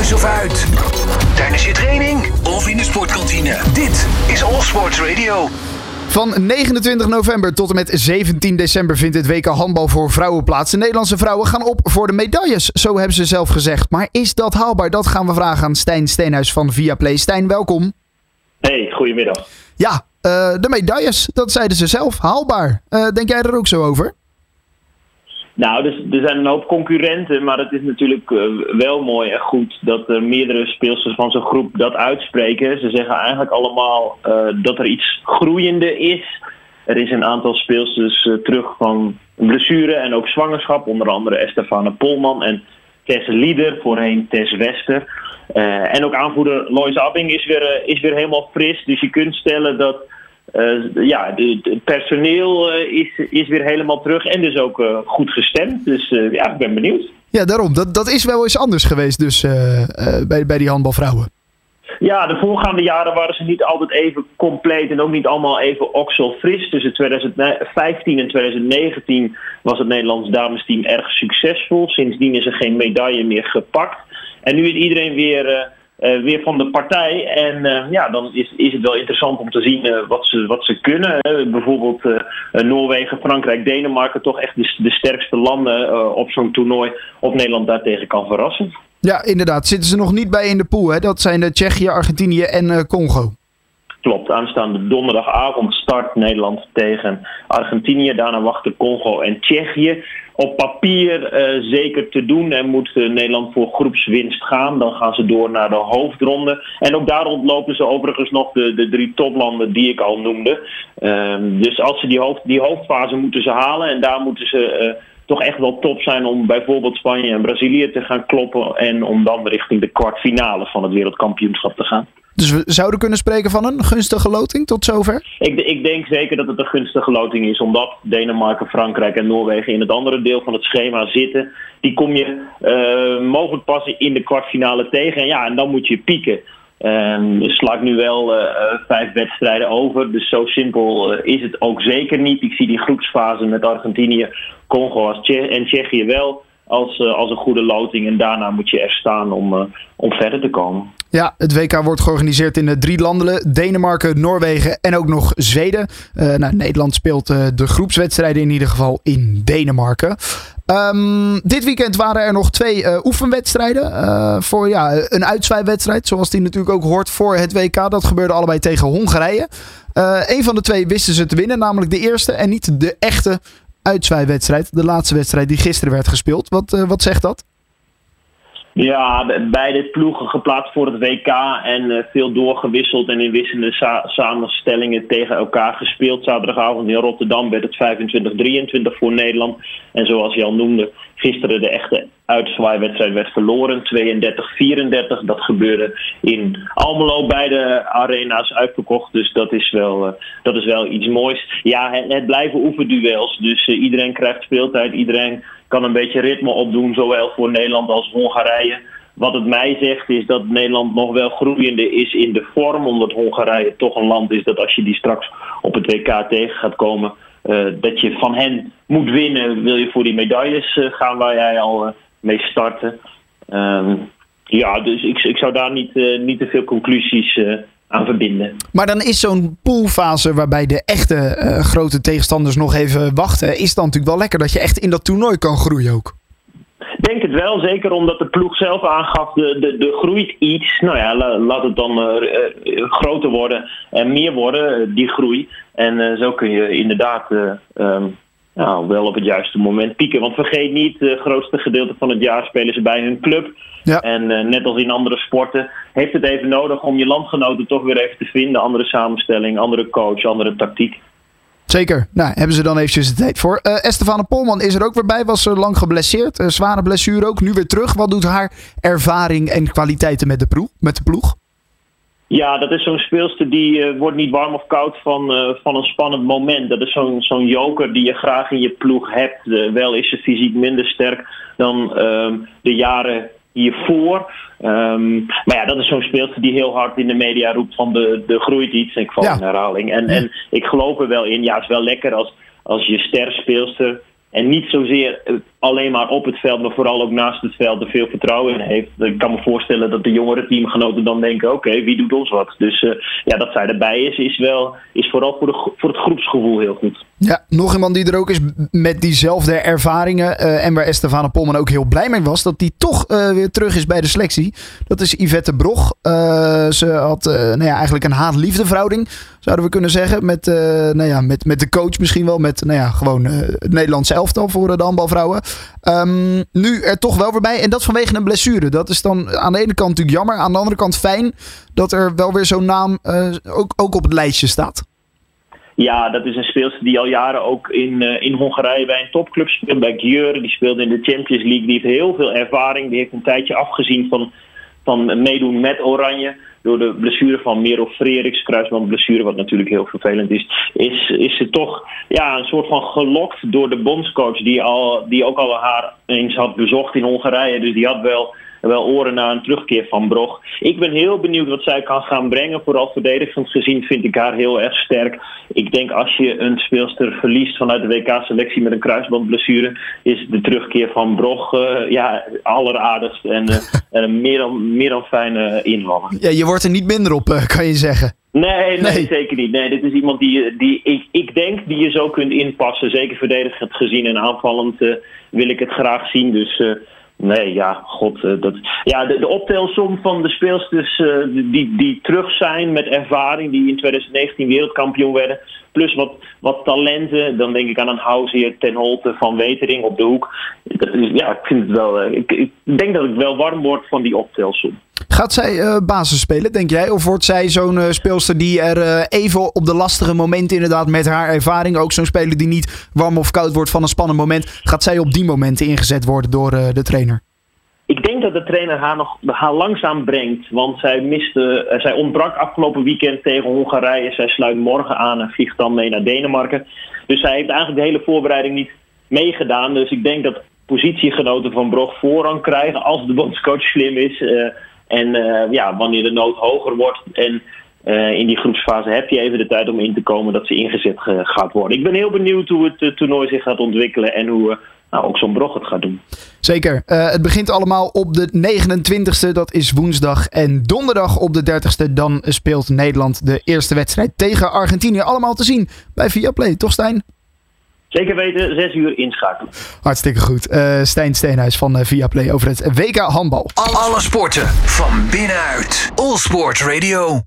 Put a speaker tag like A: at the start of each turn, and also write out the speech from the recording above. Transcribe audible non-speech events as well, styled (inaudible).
A: Thuis of uit. Tijdens je training of in de sportkantine. Dit is All Sports Radio.
B: Van 29 november tot en met 17 december vindt het WK handbal voor vrouwen plaats. De Nederlandse vrouwen gaan op voor de medailles, zo hebben ze zelf gezegd. Maar is dat haalbaar? Dat gaan we vragen aan Stijn Steenhuis van Viaplay. Stijn, welkom.
C: Hey, goedemiddag.
B: Ja, uh, de medailles, dat zeiden ze zelf. Haalbaar. Uh, denk jij er ook zo over?
C: Nou, dus, er zijn een hoop concurrenten, maar het is natuurlijk uh, wel mooi en goed dat er meerdere speelsters van zo'n groep dat uitspreken. Ze zeggen eigenlijk allemaal uh, dat er iets groeiende is. Er is een aantal speelsters uh, terug van blessure en ook zwangerschap, onder andere Estefane Polman en Tess Lieder, voorheen Tess Wester. en ook aanvoerder Lois Abbing is weer, is weer helemaal fris, dus je kunt stellen dat uh, ja, het personeel uh, is, is weer helemaal terug en dus ook uh, goed gestemd. Dus ja, ik ben benieuwd.
B: Ja, daarom. Dat, dat is wel eens anders geweest dus bij, bij die handbalvrouwen.
C: Ja, de voorgaande jaren waren ze niet altijd even compleet en ook niet allemaal even okselfris. Tussen 2015 en 2019 was het Nederlands damesteam erg succesvol. Sindsdien is er geen medaille meer gepakt. En nu is iedereen weer uh, weer van de partij. En uh, ja, dan is, is het wel interessant om te zien uh, wat, ze, wat ze kunnen. bijvoorbeeld Noorwegen, Frankrijk, Denemarken, toch echt de, de sterkste landen op zo'n toernooi. Of Nederland daartegen kan verrassen.
B: Ja, inderdaad. Zitten ze nog niet bij in de pool. Hè? Dat zijn de Tsjechië, Argentinië en Congo.
C: Klopt, aanstaande donderdagavond start Nederland tegen Argentinië. Daarna wachten Congo en Tsjechië. Op papier uh, zeker te doen en moet uh, Nederland voor groepswinst gaan. Dan gaan ze door naar de hoofdronde. En ook daar ontlopen ze overigens nog de, de drie toplanden die ik al noemde. Uh, dus als ze die, hoofd, die hoofdfase moeten ze halen en daar moeten ze eh, toch echt wel top zijn om bijvoorbeeld Spanje en Brazilië te gaan kloppen. En om dan richting de kwartfinale van het wereldkampioenschap te gaan.
B: Dus we zouden kunnen spreken van een gunstige loting tot zover?
C: Ik, ik, denk zeker dat het een gunstige loting is, omdat Denemarken, Frankrijk en Noorwegen in het andere deel van het schema zitten. Die kom je uh, mogelijk pas in de kwartfinale tegen. En ja, en dan moet je pieken. Um, slaat nu wel uh, vijf wedstrijden over. Dus zo simpel is het ook zeker niet. Ik zie die groepsfase met Argentinië, Congo en Tsjechië wel als, uh, als een goede loting. En daarna moet je er staan om, om verder te komen.
B: Ja, het WK wordt georganiseerd in de drie landen: Denemarken, Noorwegen en ook nog Zweden. Nou, Nederland speelt de groepswedstrijden in ieder geval in Denemarken. Um, dit weekend waren er nog twee oefenwedstrijden. voor ja, een uitzwaaiwedstrijd, zoals die natuurlijk ook hoort voor het WK. Dat gebeurde allebei tegen Hongarije. een van de twee wisten ze te winnen, namelijk de eerste en niet de echte uitzwaaiwedstrijd. De laatste wedstrijd die gisteren werd gespeeld. Wat, wat zegt dat?
C: Ja, beide ploegen geplaatst voor het WK en uh, veel doorgewisseld en in wisselende sa samenstellingen tegen elkaar gespeeld. Zaterdagavond in Rotterdam werd het 25-23 voor Nederland. En zoals je al noemde, gisteren de echte uitzwaaiwedstrijd werd verloren, 32-34. Dat gebeurde in Almelo, beide arena's uitverkocht. Dus dat is wel, uh, dat is wel iets moois. Ja, het, het blijven oefenduels. Dus uh, iedereen krijgt speeltijd, iedereen kan een beetje ritme opdoen, zowel voor Nederland als Hongarije. Wat het mij zegt is dat Nederland nog wel groeiende is in de vorm, omdat Hongarije toch een land is dat als je die straks op het WK tegen gaat komen, uh, dat je van hen moet winnen, wil je voor die medailles uh, gaan waar jij al uh, mee starten. Um, ja, dus ik, ik zou daar niet, niet te veel conclusies aan verbinden.
B: Maar dan is zo'n poolfase waarbij de echte uh, grote tegenstanders nog even wachten, is dan natuurlijk wel lekker dat je echt in dat toernooi kan groeien ook.
C: Denk het wel, zeker omdat de ploeg zelf aangaf, de, de, de groeit iets. Nou ja, la, laat het dan uh, uh, groter worden en meer worden, die groei. En zo kun je inderdaad um, nou, wel op het juiste moment pieken. Want vergeet niet, het grootste gedeelte van het jaar spelen ze bij hun club. Ja. En uh, net als in andere sporten heeft het even nodig om je landgenoten toch weer even te vinden. Andere samenstelling, andere coach, andere tactiek.
B: Zeker. Nou, hebben ze dan eventjes de tijd voor. Uh, Estefane Polman is er ook weer bij. Was lang geblesseerd. Uh, zware blessure ook. Nu weer terug. Wat doet haar ervaring en kwaliteiten met de, ploeg, met de ploeg?
C: Ja, dat is zo'n speelster die uh, wordt niet warm of koud van, uh, van een spannend moment. Dat is zo'n zo'n joker die je graag in je ploeg hebt. Uh, wel is ze fysiek minder sterk dan ehm, de jaren hiervoor. Um, maar ja, dat is zo'n speelster die heel hard in de media roept van de, de groeit iets. Ik val ja. in herhaling. En, en ik geloof er wel in. Ja, het is wel lekker als, als je sterspeelster En niet zozeer alleen maar op het veld, maar vooral ook naast het veld er veel vertrouwen in heeft. Ik kan me voorstellen dat de jongere teamgenoten dan denken: oké, wie doet ons wat? Dus ja, dat zij erbij is, is, wel, is vooral voor, de, voor het groepsgevoel heel goed.
B: Ja, nog iemand die er ook is met diezelfde ervaringen. en waar Estefane Polman ook heel blij mee was, dat die toch weer terug is bij de selectie. Dat is Yvette Brog. ze had nou ja, eigenlijk een haat-liefde verhouding, zouden we kunnen zeggen. Met, nou ja, met, met de coach misschien wel. Met nou ja, gewoon het Nederlandse elftal voor de handbalvrouwen. Um, nu er toch wel weer bij. En dat vanwege een blessure. Dat is dan aan de ene kant natuurlijk jammer. Aan de andere kant fijn dat er wel weer zo'n naam ook, ook op het lijstje staat.
C: Ja, dat is een speelster die al jaren ook in, in Hongarije bij een topclub speelt. Bij Gjeur, die speelde in de Champions League. Die heeft heel veel ervaring. Die heeft een tijdje afgezien van, van meedoen met Oranje. Door de blessure van Merel Freriks, kruisbandblessure, wat natuurlijk heel vervelend is. Is, is ze toch ja, een soort van gelokt door de bondscoach. Die, al, die ook al haar eens had bezocht in Hongarije. Dus die had wel wel oren naar een terugkeer van Brog. Ik ben heel benieuwd wat zij kan gaan brengen. Vooral verdedigend gezien vind ik haar heel erg sterk. Ik denk als je een speelster verliest vanuit de WK-selectie met een kruisbandblessure, is de terugkeer van Brog uh, ja, alleraardigst en (laughs) uh, een meer dan, meer dan fijne invaller.
B: Ja, je wordt er niet minder op, kan je zeggen.
C: Nee, nee, zeker niet. Nee, dit is iemand die, die ik, ik denk die je zo kunt inpassen. Zeker verdedigend gezien en aanvallend wil ik het graag zien. Dus Nee, ja, god. Eh, dat, ja, de, de optelsom van de speelsters uh, die, die terug zijn met ervaring, die in 2019 wereldkampioen werden. Plus wat, wat talenten. Dan denk ik aan een Househeer ten Holte van Wetering op de hoek. Ja, ik vind het wel. Uh, ik, ik, denk dat ik wel warm word van die optelsom.
B: Gaat zij uh, basis spelen, denk jij? Of wordt zij zo'n uh, speelster die er uh, even op de lastige momenten inderdaad met haar ervaring, ook zo'n speler die niet warm of koud wordt van een spannend moment, gaat zij op die momenten ingezet worden door de trainer?
C: Ik denk dat de trainer haar nog haar langzaam brengt. Want zij, miste, zij ontbrak afgelopen weekend tegen Hongarije. Zij sluit morgen aan en vliegt dan mee naar Denemarken. Dus zij heeft eigenlijk de hele voorbereiding niet meegedaan. Dus ik denk dat positiegenoten van Brog voorrang krijgen als de bondscoach slim is. En uh, ja, wanneer de nood hoger wordt en uh, in die groepsfase heb je even de tijd om in te komen dat ze ingezet gaat worden. Ik ben heel benieuwd hoe het toernooi zich gaat ontwikkelen en hoe nou, ook zo'n Brog het gaat doen.
B: Zeker. het begint allemaal op de 29e, dat is woensdag. En donderdag op de 30e, dan speelt Nederland de eerste wedstrijd tegen Argentinië. Allemaal te zien bij Viaplay, toch Stijn?
C: Zeker weten, 6 uur inschakelen.
B: Hartstikke goed. Uh, Stijn Steenhuis van uh, Viaplay over het WK handbal.
A: Alle sporten van binnenuit. All Sport Radio.